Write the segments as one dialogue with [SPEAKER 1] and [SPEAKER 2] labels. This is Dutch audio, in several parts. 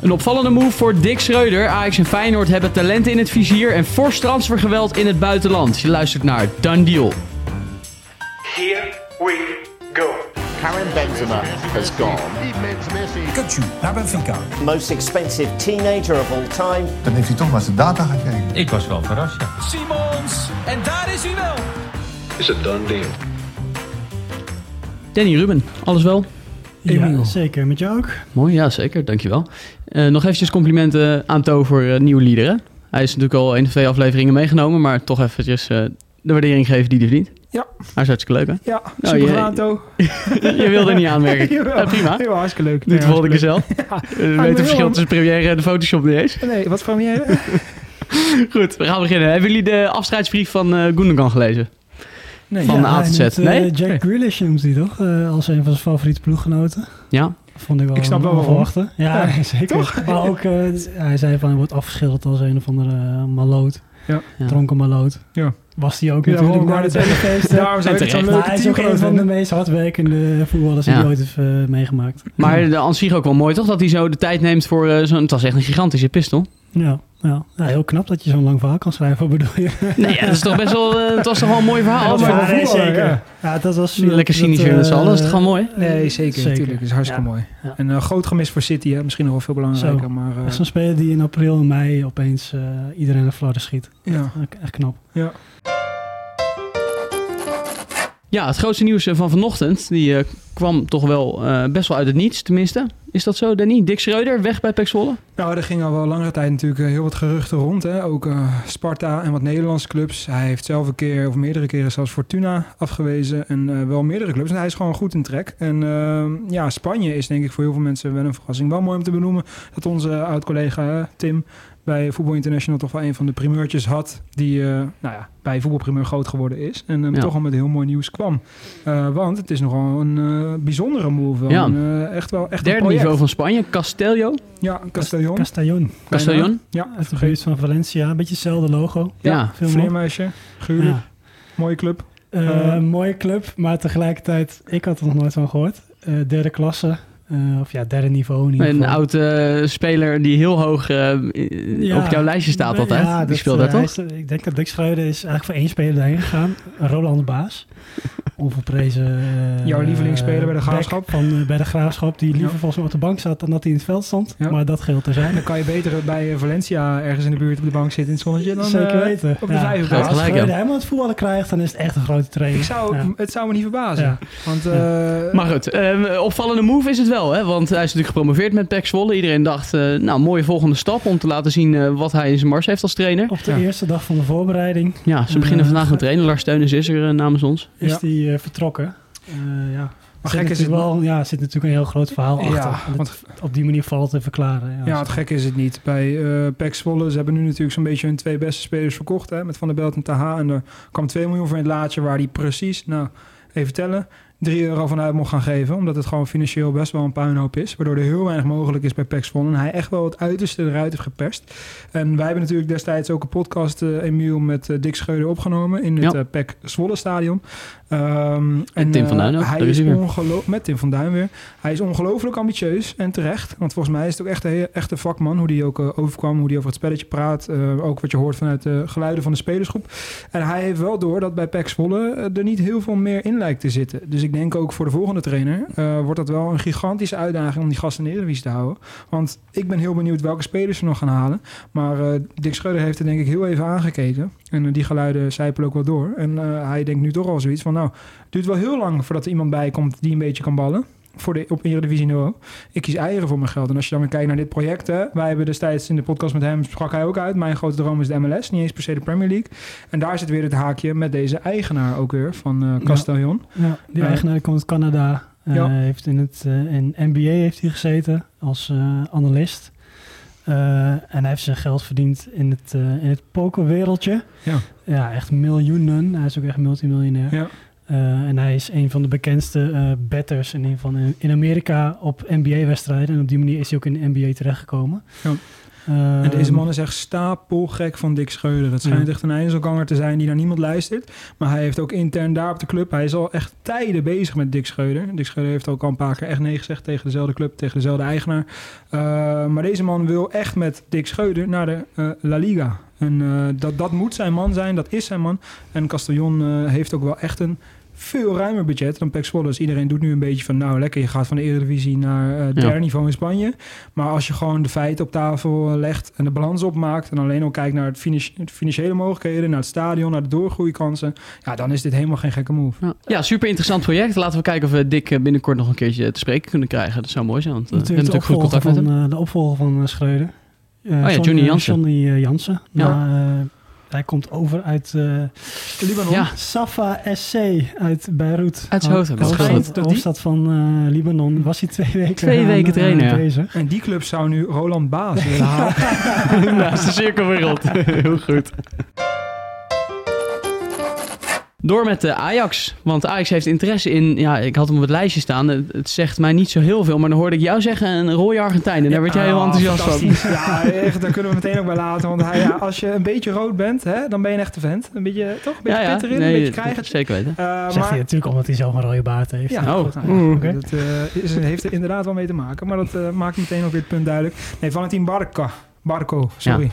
[SPEAKER 1] Een opvallende move voor Dick Schreuder. Ajax en Feyenoord hebben talenten in het vizier en fors transfergeweld in het buitenland. Je luistert naar Done Deal.
[SPEAKER 2] Here we go.
[SPEAKER 3] Karim Benzema has gone.
[SPEAKER 4] Kutsu naar Benfica.
[SPEAKER 3] Most expensive teenager of all time.
[SPEAKER 5] Dan heeft hij toch maar zijn data gekeken.
[SPEAKER 6] Ik was wel verrast, ja.
[SPEAKER 4] Simons. En daar is hij wel.
[SPEAKER 2] Is a done deal.
[SPEAKER 1] Danny Ruben, alles wel?
[SPEAKER 7] Ja, zeker. Met jou ook?
[SPEAKER 1] Mooi, ja zeker, dankjewel. Uh, nog eventjes complimenten aan To voor uh, nieuwe liederen. Hij is natuurlijk al één of twee afleveringen meegenomen, maar toch eventjes uh, de waardering geven die hij verdient.
[SPEAKER 8] Ja.
[SPEAKER 1] Hij is hartstikke leuk, hè?
[SPEAKER 8] Ja, super
[SPEAKER 1] je,
[SPEAKER 8] gedaan, To.
[SPEAKER 1] je wilde niet aanmerken.
[SPEAKER 8] Jawel.
[SPEAKER 1] Ja, prima.
[SPEAKER 8] Jawel, hartstikke leuk.
[SPEAKER 1] Doe het volgende keer zelf.
[SPEAKER 8] Ja.
[SPEAKER 1] We weten het verschil tussen Premiere en de Photoshop niet eens.
[SPEAKER 8] Nee, wat première?
[SPEAKER 1] Goed, we gaan beginnen. Hebben jullie de afscheidsbrief van uh, Gundogan gelezen?
[SPEAKER 8] Nee.
[SPEAKER 1] Van
[SPEAKER 7] ja,
[SPEAKER 1] A tot Z.
[SPEAKER 7] Met, uh,
[SPEAKER 1] Nee?
[SPEAKER 7] Jack Grealish noemt hij toch? Uh, als een van zijn favoriete ploeggenoten.
[SPEAKER 1] Ja.
[SPEAKER 7] Vond ik wel
[SPEAKER 8] Ik snap wel
[SPEAKER 7] verwachten. Ja,
[SPEAKER 8] Ja,
[SPEAKER 7] zeker.
[SPEAKER 8] toch?
[SPEAKER 7] Maar ook, uh, hij zei van hij wordt afgeschilderd als een of andere uh, maloot.
[SPEAKER 8] Ja.
[SPEAKER 7] Dronken maloot.
[SPEAKER 8] Ja.
[SPEAKER 7] Was hij ook
[SPEAKER 8] Ja,
[SPEAKER 7] natuurlijk
[SPEAKER 8] waarom
[SPEAKER 7] na
[SPEAKER 8] wou
[SPEAKER 7] het
[SPEAKER 8] je
[SPEAKER 7] hele feest. hè?
[SPEAKER 8] Daarom ik het zo'n leuke
[SPEAKER 7] hij is ook een van de meest hardwerkende voetballers die ooit heeft uh, meegemaakt.
[SPEAKER 1] Maar de, zich ook wel mooi, toch? Dat hij zo de tijd neemt voor uh, zo'n... Het was echt een gigantische pistol.
[SPEAKER 7] Ja, ja. ja, heel knap dat je zo'n lang verhaal kan schrijven, wat bedoel je?
[SPEAKER 1] Nee, ja, dat is toch best wel... Uh, het was toch wel een mooi verhaal.
[SPEAKER 8] Ja,
[SPEAKER 1] maar-
[SPEAKER 7] nee, zeker.
[SPEAKER 8] ja.
[SPEAKER 7] Ja, dat was...
[SPEAKER 1] Lekker cynisch weer met z'n allen. Is het gewoon mooi?
[SPEAKER 8] Nee, zeker.
[SPEAKER 7] Zeker.
[SPEAKER 8] Natuurlijk, is hartstikke
[SPEAKER 7] Ja.
[SPEAKER 8] mooi.
[SPEAKER 7] Ja.
[SPEAKER 8] En een groot gemis voor City, hè. misschien nog wel veel belangrijker.
[SPEAKER 7] Zo.
[SPEAKER 8] Maar, uh,
[SPEAKER 7] Echt zo'n speler die in april en mei opeens uh, iedereen naar flarden schiet.
[SPEAKER 8] ja.
[SPEAKER 7] Echt knap.
[SPEAKER 8] Ja.
[SPEAKER 1] Ja, het grootste nieuws eh, van vanochtend, die uh, kwam toch wel uh, best wel uit het niets, tenminste. Is dat zo, Danny? Dick Schreuder, weg bij Zwolle?
[SPEAKER 8] Nou, er ging al wel langere tijd natuurlijk heel wat geruchten rond. Hè? Ook Sparta en wat Nederlandse clubs. Hij heeft zelf een keer, of meerdere keren zelfs Fortuna afgewezen. En wel meerdere clubs. En hij is gewoon goed in trek. En ja, Spanje is denk ik voor heel veel mensen wel een verrassing. Wel mooi om te benoemen dat onze oud-collega Tim bij Voetbal International toch wel een van de primeurtjes had. Die uh, nou ja, bij voetbalprimeur groot geworden is. En um,
[SPEAKER 1] Ja.
[SPEAKER 8] toch al met heel mooi nieuws kwam. Uh, want het is nogal een uh, bijzondere move.
[SPEAKER 1] Ja.
[SPEAKER 8] Een, uh, echt wel echt een
[SPEAKER 1] Derde niveau van Spanje, Castello.
[SPEAKER 8] Ja, Castellon.
[SPEAKER 7] Castellon.
[SPEAKER 1] Castellon?
[SPEAKER 8] Ja,
[SPEAKER 7] Uit de buurt van Valencia. Een beetje hetzelfde logo.
[SPEAKER 1] Ja,
[SPEAKER 7] veel meer.
[SPEAKER 8] Vleermuisje.
[SPEAKER 7] Ja.
[SPEAKER 8] Mooie club.
[SPEAKER 7] Uh,
[SPEAKER 8] Eh.
[SPEAKER 7] mooie club, maar tegelijkertijd, ik had er nog nooit van gehoord. Uh, derde klasse, uh, of ja, derde niveau in ieder
[SPEAKER 1] Een
[SPEAKER 7] geval.
[SPEAKER 1] oude uh, speler die heel hoog uh,
[SPEAKER 7] Ja.
[SPEAKER 1] op jouw lijstje staat altijd.
[SPEAKER 7] Ja,
[SPEAKER 1] die
[SPEAKER 7] dat,
[SPEAKER 1] speelt
[SPEAKER 7] uh,
[SPEAKER 1] daar
[SPEAKER 7] hij
[SPEAKER 1] toch?
[SPEAKER 7] is- ik denk dat Dick Schreuder is eigenlijk voor één speler daarheen gegaan. Roland Baas. Onverprezen. eh,
[SPEAKER 8] Jouw lievelingsspeler bij de Graafschap?
[SPEAKER 7] Van, eh, bij de Graafschap, die liever
[SPEAKER 8] Ja.
[SPEAKER 7] volgens mij op de bank zat dan dat hij in het veld stond.
[SPEAKER 8] Ja.
[SPEAKER 7] Maar dat geldt terzijde.
[SPEAKER 8] Dan kan je beter bij eh, Valencia ergens in de buurt op de bank zitten in het zonnetje dan
[SPEAKER 7] Zeker
[SPEAKER 8] eh,
[SPEAKER 7] weten.
[SPEAKER 8] op de plaats.
[SPEAKER 7] Als Schreuder
[SPEAKER 1] ja.
[SPEAKER 7] helemaal het voetballen krijgt, dan is het echt een grote trainer.
[SPEAKER 8] Ik zou,
[SPEAKER 7] Ja.
[SPEAKER 8] Het zou me niet verbazen.
[SPEAKER 7] Ja.
[SPEAKER 8] Want eh,
[SPEAKER 1] Maar goed, eh, opvallende move is het wel, hè? Want hij is natuurlijk gepromoveerd met Pek Zwolle. Iedereen dacht, eh, nou, mooie volgende stap om te laten zien eh, wat hij in zijn mars heeft als trainer.
[SPEAKER 7] Op de
[SPEAKER 8] Ja.
[SPEAKER 7] eerste dag van de voorbereiding
[SPEAKER 1] Ja, ze beginnen
[SPEAKER 7] Eh,
[SPEAKER 1] vandaag met trainen. Lars Teunis is er namens ons.
[SPEAKER 7] is
[SPEAKER 8] Ja.
[SPEAKER 7] eh, vertrokken. Eh, ja.
[SPEAKER 8] Maar
[SPEAKER 7] Zit
[SPEAKER 8] gek is het
[SPEAKER 7] wel, ja, zit natuurlijk een heel groot verhaal
[SPEAKER 8] Ja,
[SPEAKER 7] achter. En
[SPEAKER 8] want-
[SPEAKER 7] het op die manier valt te verklaren. Ja,
[SPEAKER 8] ja, het gekke is het niet. Bij eh PEC Zwolle, ze hebben nu natuurlijk zo'n beetje hun twee beste spelers verkocht. Hè, met Van der Belt en Taha. En er kwam 2 miljoen voor in het laadje waar die precies, nou, even tellen, 3 euro vanuit mocht gaan geven. Omdat het gewoon financieel best wel een puinhoop is. Waardoor er heel weinig mogelijk is bij Zwolle. En hij echt wel het uiterste eruit heeft geperst. En wij hebben natuurlijk destijds ook een podcast, eh Emiel, met eh, Dick Schreuder opgenomen. In het
[SPEAKER 1] Ja.
[SPEAKER 8] eh, Zwolle stadion. Ehm, en
[SPEAKER 1] Tim van Duin ook,
[SPEAKER 8] Hij
[SPEAKER 1] is
[SPEAKER 8] ongeloof met Tim van Duin weer. Hij is ongelooflijk ambitieus en terecht. Want volgens mij is het ook echt een echt een vakman. Hoe die ook overkwam, hoe die over het spelletje praat. Ook wat je hoort vanuit de geluiden van de spelersgroep. En hij heeft wel door dat bij PEC Zwolle er niet heel veel meer in lijkt te zitten. Dus ik denk ook voor de volgende trainer eh, wordt dat wel een gigantische uitdaging om die gasten in de te houden. Want ik ben heel benieuwd welke spelers ze nog gaan halen. Maar eh, Dick Schreuder heeft er denk ik heel even aangekeken. En eh, die geluiden zijpelen ook wel door. En hij denkt nu toch al zoiets van... nou, het duurt wel heel lang voordat er iemand bij komt die een beetje kan ballen. Voor de, op Eredivisie niveau. Ik kies eieren voor mijn geld. En als je dan weer kijkt naar dit project... Hè, wij hebben destijds in de podcast met hem... sprak hij ook uit. Mijn grote droom is de MLS. Niet eens per se de Premier League. En daar zit weer het haakje met deze eigenaar ook weer... van eh Castellon.
[SPEAKER 7] Ja, die
[SPEAKER 8] Ja.
[SPEAKER 7] eigenaar komt uit Canada. Eh,
[SPEAKER 8] Ja.
[SPEAKER 7] heeft in het eh, in NBA heeft hij gezeten als eh, analist. Eh, en hij heeft zijn geld verdiend in het, eh, in het pokerwereldje.
[SPEAKER 8] Ja.
[SPEAKER 7] Ja, echt miljoenen. Hij is ook echt multimiljonair.
[SPEAKER 8] Ja.
[SPEAKER 7] Eh, en hij is een van de bekendste eh betters in, geval in, Amerika op NBA-wedstrijden. En op die manier is hij ook in de NBA terechtgekomen.
[SPEAKER 8] Ja. En deze
[SPEAKER 7] Ehm,
[SPEAKER 8] man is echt stapelgek van Dick Schreuder. Het schijnt
[SPEAKER 7] Ja.
[SPEAKER 8] echt een einzelganger te zijn die naar niemand luistert. Maar hij heeft ook intern daar op de club... Hij is al echt tijden bezig met Dick Schreuder. Dick Schreuder heeft ook al een paar keer echt nee gezegd... tegen dezelfde club, tegen dezelfde eigenaar. Uh, maar deze man wil echt met Dick Schreuder naar de uh, La Liga. En uh, dat, dat moet zijn man zijn, dat is zijn man. En Castellon uh, heeft ook wel echt een veel ruimer budget dan Zwolle. Dus iedereen doet nu een beetje van... nou, lekker, je gaat van de Eredivisie naar uh, derde ja. niveau in Spanje. Maar als je gewoon de feiten op tafel legt... en de balans opmaakt... en alleen al kijkt naar het, finish, het financiële mogelijkheden... naar het stadion, naar de doorgroeikansen... ja, dan is dit helemaal geen gekke move.
[SPEAKER 1] Ja, ja super interessant project. Laten we kijken of we Dick binnenkort nog een keertje te spreken kunnen krijgen. Dat zou mooi zijn, want uh, we hebben natuurlijk goed contact
[SPEAKER 7] van,
[SPEAKER 1] met hem.
[SPEAKER 7] Uh, de opvolger van uh, Schreuder.
[SPEAKER 1] oh ja, Johnny Jansen.
[SPEAKER 7] Johnny uh, Jansen.
[SPEAKER 1] Ja.
[SPEAKER 7] Hij komt over uit uh,
[SPEAKER 8] Libanon.
[SPEAKER 1] Ja.
[SPEAKER 7] Safa SC uit Beirut.
[SPEAKER 1] Uit hoofd.
[SPEAKER 7] de hoofdstad, van uh, Libanon. Was hij twee weken
[SPEAKER 1] Twee
[SPEAKER 7] aan,
[SPEAKER 1] weken trainen,
[SPEAKER 7] uh,
[SPEAKER 1] ja.
[SPEAKER 7] bezig.
[SPEAKER 8] En die club zou nu Roland Baas willen halen.
[SPEAKER 1] Naast de cirkelwereld. Heel goed. Door met de Ajax. Want Ajax heeft interesse in... Ja, ik had hem op het lijstje staan. Het, het, zegt mij niet zo heel veel. Maar dan hoorde ik jou zeggen een rode Argentijn. En daar werd jij heel enthousiast van.
[SPEAKER 8] Ja, echt, daar kunnen we meteen ook bij laten. Want hij, ja, als je een beetje rood bent, hè, dan ben je een echte vent. Een beetje, toch? Een beetje
[SPEAKER 1] ja,
[SPEAKER 8] erin,
[SPEAKER 1] nee,
[SPEAKER 8] een beetje krijgen.
[SPEAKER 1] Zeker weten.
[SPEAKER 7] Uh, zegt maar, hij natuurlijk omdat hij zelf een rode baard heeft.
[SPEAKER 8] Ja,
[SPEAKER 1] oh.
[SPEAKER 8] goed, nou, ja, okay. dat uh, is, heeft er inderdaad wel mee te maken. Maar dat uh, maakt meteen ook weer het punt duidelijk. Nee, Valentin Barca. Barco, sorry.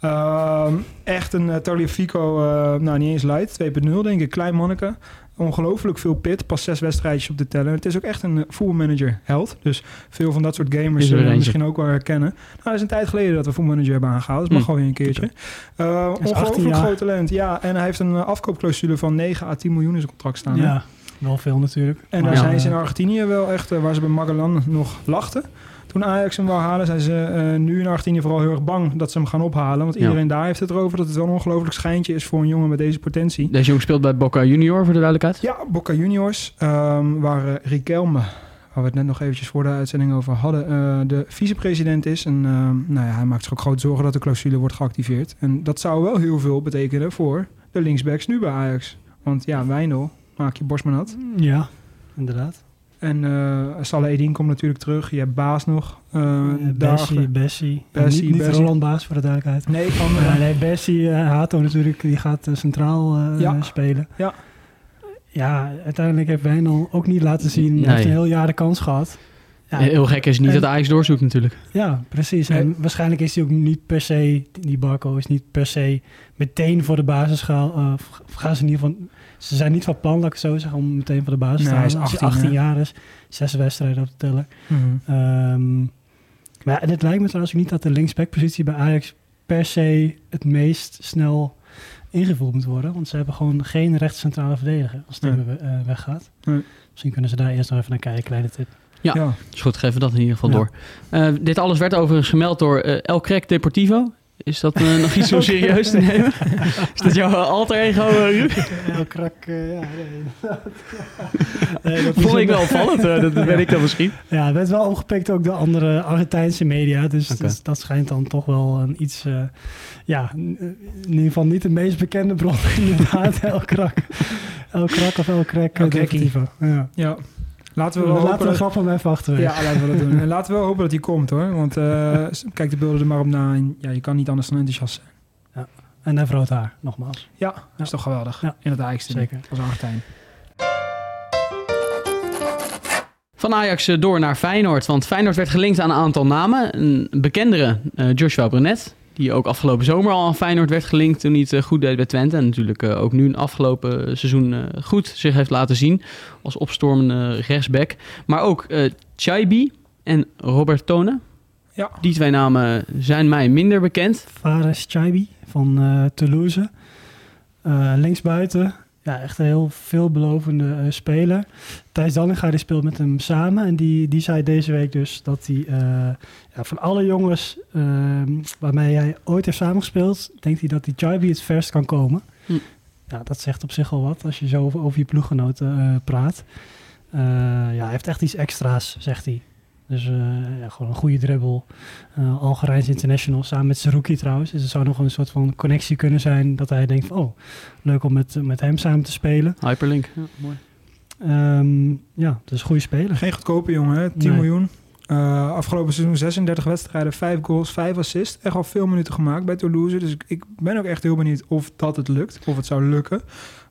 [SPEAKER 8] Ja. Uh, echt een uh, Taliafico, uh, nou niet eens light, 2.0 denk ik, klein manneke. Ongelooflijk veel pit, pas zes wedstrijdjes op de teller. Het is ook echt een voetbalmanager held. Dus veel van dat soort gamers zullen uh, misschien ook wel herkennen. Nou, dat is een tijd geleden dat we voetbalmanager hebben aangehaald. Dus mag gewoon weer een keertje. Uh, ongelooflijk groot talent, ja. En hij heeft een afkoopclausule van 9 à 10 miljoen in zijn contract staan.
[SPEAKER 7] Ja, hè? wel veel natuurlijk.
[SPEAKER 8] En daar ja. zijn ze in Argentinië wel echt, uh, waar ze bij Magellan nog lachten toen Ajax hem wou halen, zijn ze uh, nu in Argentinië vooral heel erg bang dat ze hem gaan ophalen. Want iedereen ja. daar heeft het erover dat het wel een ongelooflijk schijntje is voor een jongen met deze potentie.
[SPEAKER 1] Deze jongen speelt bij Boca Junior, voor de duidelijkheid.
[SPEAKER 8] Ja, Boca Juniors, um, waar uh, Riquelme, waar we het net nog eventjes voor de uitzending over hadden, uh, de vicepresident is. En nou ja, hij maakt zich ook grote zorgen dat de clausule wordt geactiveerd. En dat zou wel heel veel betekenen voor de linksbacks nu bij Ajax. Want ja, Wijndel, maak je borst maar nat.
[SPEAKER 7] Ja, inderdaad.
[SPEAKER 8] En uh, Salah Edin komt natuurlijk terug. Je hebt Baas nog. Uh,
[SPEAKER 7] Bessie, Bessie. Bessie. Niet, niet
[SPEAKER 8] Bessie.
[SPEAKER 7] Roland Baas voor de duidelijkheid.
[SPEAKER 8] Nee, van...
[SPEAKER 7] Uh, nee, Bessie, Hato natuurlijk, die gaat centraal ja. spelen.
[SPEAKER 8] Ja.
[SPEAKER 7] Ja, uiteindelijk heeft Wijnal ook niet laten zien. Nee. heeft een heel jaar de kans gehad.
[SPEAKER 1] Ja, heel gek is niet en, dat Ajax doorzoekt natuurlijk.
[SPEAKER 7] Ja, precies. En nee. waarschijnlijk is hij ook niet per se, die Barco is niet per se meteen voor de basis gaan. Uh, gaan ze in ieder geval, ze zijn niet van plan, laat ik zo zeggen, om meteen voor de basis te
[SPEAKER 8] nee,
[SPEAKER 7] staan.
[SPEAKER 8] Als
[SPEAKER 7] hij 18 jaar is, zes wedstrijden op de teller.
[SPEAKER 8] Mm -hmm.
[SPEAKER 7] um, maar ja, het lijkt me trouwens niet dat de linksbackpositie bij Ajax per se het meest snel ingevuld moet worden. Want ze hebben gewoon geen rechtscentrale verdediger als het nee. uh, weggaat.
[SPEAKER 8] Nee.
[SPEAKER 7] Misschien kunnen ze daar eerst nog even naar kijken, kleine tip.
[SPEAKER 1] Ja, ja, is goed. Geven we dat in ieder geval ja. door. Uh, dit alles werd overigens gemeld door uh, El Crack Deportivo. Is dat uh, nog iets om serieus te nemen? Is dat jouw alter ego, Ruud?
[SPEAKER 7] El Crack, ja. Nee,
[SPEAKER 1] nee, dat vond ik wel opvallend. dat ben ik dan misschien.
[SPEAKER 7] Ja, het werd wel opgepikt ook door andere Argentijnse media. Dus, okay. dus dat schijnt dan toch wel een iets... ja, in ieder geval niet de meest bekende bron. Inderdaad, El Crack. El Crack of El Crack Deportivo. Ja.
[SPEAKER 8] ja. Laten we wel
[SPEAKER 7] laten
[SPEAKER 8] hopen
[SPEAKER 7] we grap van even achterwege.
[SPEAKER 8] Ja, laten we dat doen. En laten we wel hopen dat hij komt hoor. Want uh, kijk de beelden er maar op na. En ja, je kan niet anders dan enthousiast zijn.
[SPEAKER 7] Ja. En hij heeft rood haar, nogmaals.
[SPEAKER 8] Ja, dat is toch geweldig.
[SPEAKER 7] Ja.
[SPEAKER 8] In het Ajax
[SPEAKER 7] Zeker.
[SPEAKER 8] Als Argentijn.
[SPEAKER 1] Van Ajax eh, door naar Feyenoord. Want Feyenoord werd gelinkt aan een aantal namen. Een bekendere, uh, Joshua Brenet. Die ook afgelopen zomer al aan Feyenoord werd gelinkt toen hij het uh, goed deed bij Twente. En natuurlijk uh, ook nu een afgelopen seizoen uh, goed zich heeft laten zien als opstormende rechtsback. Maar ook uh, Chaibi en Robertone.
[SPEAKER 8] Ja.
[SPEAKER 1] Die twee namen zijn mij minder bekend.
[SPEAKER 7] Fares Chaibi van uh, Toulouse. Uh, linksbuiten. Ja, echt een heel veelbelovende uh, speler. Thijs Dallinga die speelt met hem samen. En die, die zei deze week dus dat hij uh, ja, van alle jongens uh, waarmee hij ooit heeft samengespeeld... denkt hij dat die Chaibi het verst kan komen.
[SPEAKER 1] Hm.
[SPEAKER 7] Ja, dat zegt op zich al wat als je zo over, over je ploeggenoten uh, praat. Ja, hij heeft echt iets extra's, zegt hij. Dus uh, ja, gewoon een goede dribbel. Uh, Algerijns international, samen met Zerouki trouwens. Dus het zou nog een soort van connectie kunnen zijn... dat hij denkt van, oh, leuk om met, met hem samen te spelen.
[SPEAKER 1] Hyperlink, ja, mooi.
[SPEAKER 7] Um, ja, dus een goede speler.
[SPEAKER 8] Geen goedkope jongen, hè? 10 nee. miljoen. Uh, afgelopen seizoen 36 wedstrijden, 5 goals, 5 assists. Echt al veel minuten gemaakt bij Toulouse. Dus ik, ik ben ook echt heel benieuwd of dat het lukt. Of het zou lukken.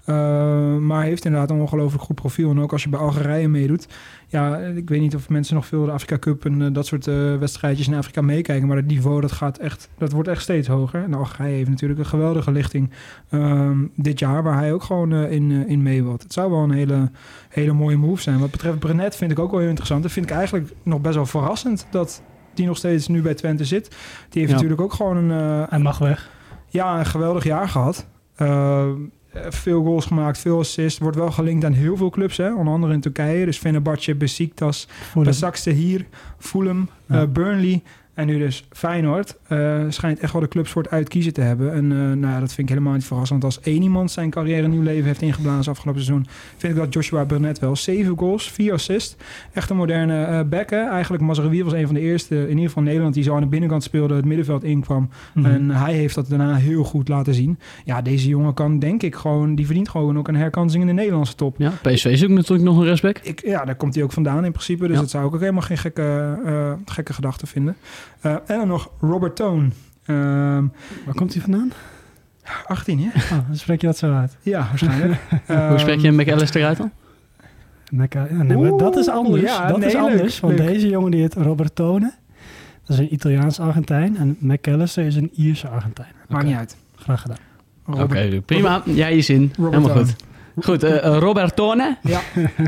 [SPEAKER 8] Uh, maar heeft inderdaad een ongelooflijk goed profiel. En ook als je bij Algerije meedoet. Ja, ik weet niet of mensen nog veel de Afrika Cup en uh, dat soort uh, wedstrijdjes in Afrika meekijken. Maar het niveau dat gaat echt, dat wordt echt steeds hoger. En Algerije heeft natuurlijk een geweldige lichting ehm, dit jaar. Waar hij ook gewoon in, in mee wilt. Het zou wel een hele, hele mooie move zijn. Wat betreft Brenet vind ik ook wel heel interessant. Dat vind ik eigenlijk nog best wel verrassend dat die nog steeds nu bij Twente zit. Die heeft ja. natuurlijk ook gewoon een...
[SPEAKER 7] hij mag weg.
[SPEAKER 8] Ja, een geweldig jaar gehad. Uh, veel goals gemaakt, veel assists. Wordt wel gelinkt aan heel veel clubs, hè? onder andere in Turkije. Dus Fenerbahce, Besiktas, Besiktas hier, Fulham, ja. uh, Burnley. En nu dus Feyenoord uh, schijnt echt wel de clubs voor het uitkiezen te hebben. En uh, nou, dat vind ik helemaal niet verrassend. Want als één iemand zijn carrière nieuw leven heeft ingeblazen afgelopen seizoen... vind ik dat Joshua Burnett wel. Zeven goals, vier assists. Echt een moderne uh, bekken. Eigenlijk Mazraoui was een van de eerste, in ieder geval Nederland... die zo aan de binnenkant speelde, het middenveld inkwam. Mm -hmm. En hij heeft dat daarna heel goed laten zien. Ja, deze jongen kan denk ik gewoon... die verdient gewoon ook een herkansing in de Nederlandse top.
[SPEAKER 1] Ja, PSV is ook natuurlijk nog een respect.
[SPEAKER 8] Ik, ja, daar komt hij ook vandaan in principe. Dus ja. dat zou ik ook helemaal geen gekke, gekke gedachte vinden. Uh, en dan nog Robert Tone. Uh,
[SPEAKER 7] Waar komt hij vandaan?
[SPEAKER 8] 18, ja.
[SPEAKER 7] Oh, dan spreek je dat zo uit.
[SPEAKER 8] Ja, waarschijnlijk.
[SPEAKER 1] um, Hoe spreek je McAllister uit dan?
[SPEAKER 7] Mecca, ja, nee, maar dat is anders. Ja, dat nee, is anders. Leuk, want leuk. deze jongen die heet Robert Tone. Dat is een Italiaans Argentijn. En McAllister is een Ierse Argentijn.
[SPEAKER 8] Maakt okay. niet uit.
[SPEAKER 7] Graag gedaan.
[SPEAKER 1] Oké, okay, prima. Jij ja, je zin. Robert Helemaal Tone. goed. Goed, uh, Robertone.
[SPEAKER 8] Ja.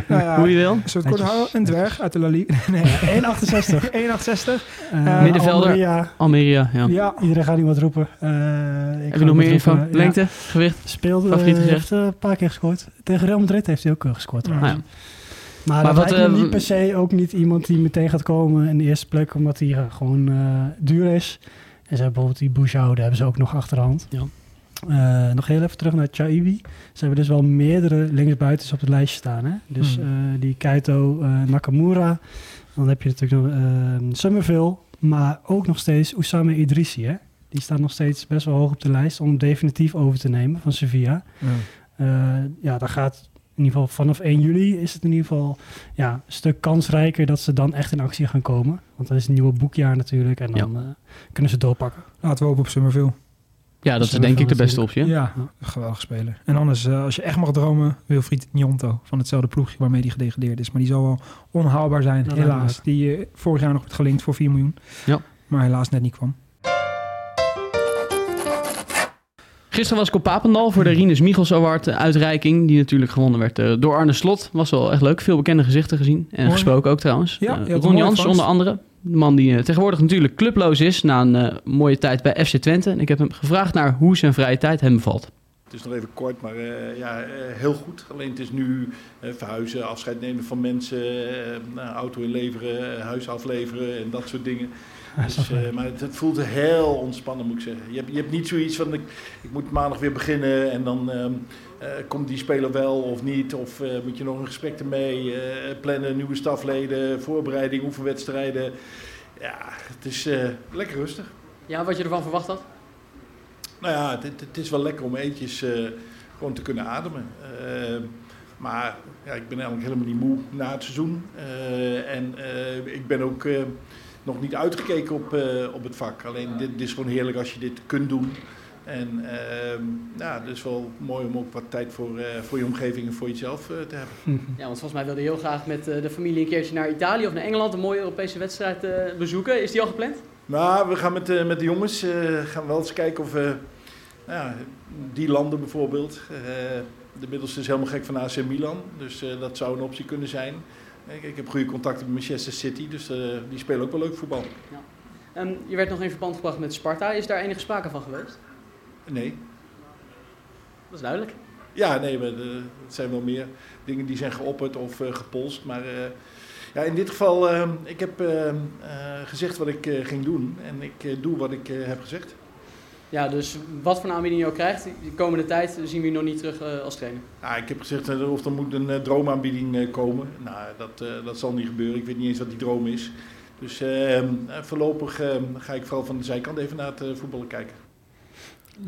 [SPEAKER 8] nou ja,
[SPEAKER 1] Hoe je wil.
[SPEAKER 8] Een soort kort houden, een dwerg uit de La Liga.
[SPEAKER 7] Nee, 1,68.
[SPEAKER 8] 1,68.
[SPEAKER 1] Uh, Middenvelder. Almeria. Almeria, ja.
[SPEAKER 7] ja. Iedereen gaat nu wat roepen. Uh,
[SPEAKER 1] Heb je nog meer info? Ja. Lengte, gewicht?
[SPEAKER 7] Speelde, heeft een paar keer gescoord. Tegen Real Madrid heeft hij ook gescoord.
[SPEAKER 1] Ah, ja.
[SPEAKER 7] Maar, maar dat wat, niet per se ook niet iemand die meteen gaat komen in de eerste plek, omdat hij gewoon duur is. En ze hebben bijvoorbeeld die Bouchou, daar hebben ze ook nog achterhand.
[SPEAKER 1] Ja.
[SPEAKER 7] Uh, nog heel even terug naar Chaiwi. Ze hebben dus wel meerdere linksbuitens op het lijstje staan. Hè? Dus hmm. uh, die Kaito uh, Nakamura. Dan heb je natuurlijk nog Summerville. Maar ook nog steeds Oussama Idrissi. Hè? Die staat nog steeds best wel hoog op de lijst om definitief over te nemen van Sevilla. Hmm. ja, daar gaat in ieder geval vanaf 1 juli is het in ieder geval ja, een stuk kansrijker dat ze dan echt in actie gaan komen. Want dat is een nieuwe boekjaar natuurlijk en dan ja. kunnen ze doorpakken.
[SPEAKER 8] Laten we hopen op Summerville.
[SPEAKER 1] Ja, dat is denk ik de beste optie.
[SPEAKER 8] Ja, geweldig speler. En anders, uh, als je echt mag dromen, Wilfried Njonto van hetzelfde ploegje waarmee hij gedegradeerd is. Maar die zal wel onhaalbaar zijn, ja, helaas. Die uh, vorig jaar nog werd gelinkt voor 4 miljoen.
[SPEAKER 1] Ja.
[SPEAKER 8] Maar helaas net niet kwam.
[SPEAKER 1] Gisteren was ik op Papendal voor de Rinus Michels Award uitreiking. Die natuurlijk gewonnen werd uh, door Arne Slot. Was wel echt leuk. Veel bekende gezichten gezien. En Mooi. gesproken ook trouwens.
[SPEAKER 8] Ja,
[SPEAKER 1] Ron Jans onder andere. De man die uh, tegenwoordig natuurlijk clubloos is na een uh, mooie tijd bij FC Twente. En ik heb hem gevraagd naar hoe zijn vrije tijd hem bevalt.
[SPEAKER 6] Het is nog even kort, maar uh, ja, heel goed. Alleen het is nu verhuizen, afscheid nemen van mensen, auto inleveren, huis afleveren en dat soort dingen. Dus, maar het, het, voelt heel ontspannen, moet ik zeggen. Je hebt, je hebt niet zoiets van, ik, ik moet maandag weer beginnen en dan... Um, uh, komt die speler wel of niet? Of uh, moet je nog een gesprek ermee uh, plannen, nieuwe stafleden, voorbereiding, oefenwedstrijden? Ja, het is lekker rustig.
[SPEAKER 1] Ja, wat je ervan verwacht had?
[SPEAKER 6] Nou ja, het, het is wel lekker om eentjes gewoon te kunnen ademen. maar ja, ik ben eigenlijk helemaal niet moe na het seizoen. en ik ben ook nog niet uitgekeken op, op het vak. Alleen dit, dit is gewoon heerlijk als je dit kunt doen. En uh, ja, is wel mooi om ook wat tijd voor, uh, voor je omgeving en voor jezelf uh, te hebben.
[SPEAKER 1] Ja, want volgens mij wilde je heel graag met de familie een keertje naar Italië of naar Engeland een mooie Europese wedstrijd bezoeken. Is die al gepland?
[SPEAKER 6] Nou, we gaan met, met de jongens gaan wel eens kijken of we ja, die landen bijvoorbeeld. de middelste is helemaal gek van AC Milan, dus dat zou een optie kunnen zijn. Ik, ik heb goede contacten met Manchester City, dus die spelen ook wel leuk voetbal.
[SPEAKER 1] Ja. Um, je werd nog in verband gebracht met Sparta. Is daar enige sprake van geweest?
[SPEAKER 6] Nee.
[SPEAKER 1] Dat is duidelijk.
[SPEAKER 6] Ja, nee, maar, uh, het zijn wel meer dingen die zijn geopperd of uh, gepolst. Maar uh, ja, in dit geval, ik heb gezegd wat ik ging doen. En ik doe wat ik heb gezegd.
[SPEAKER 1] Ja, dus wat voor aanbieding je ook krijgt, de komende tijd zien we je nog niet terug als trainer.
[SPEAKER 6] Ja, ik heb gezegd of er moet een droomaanbieding komen. Nou, dat, dat zal niet gebeuren. Ik weet niet eens wat die droom is. Dus voorlopig ga ik vooral van de zijkant even naar het voetballen kijken.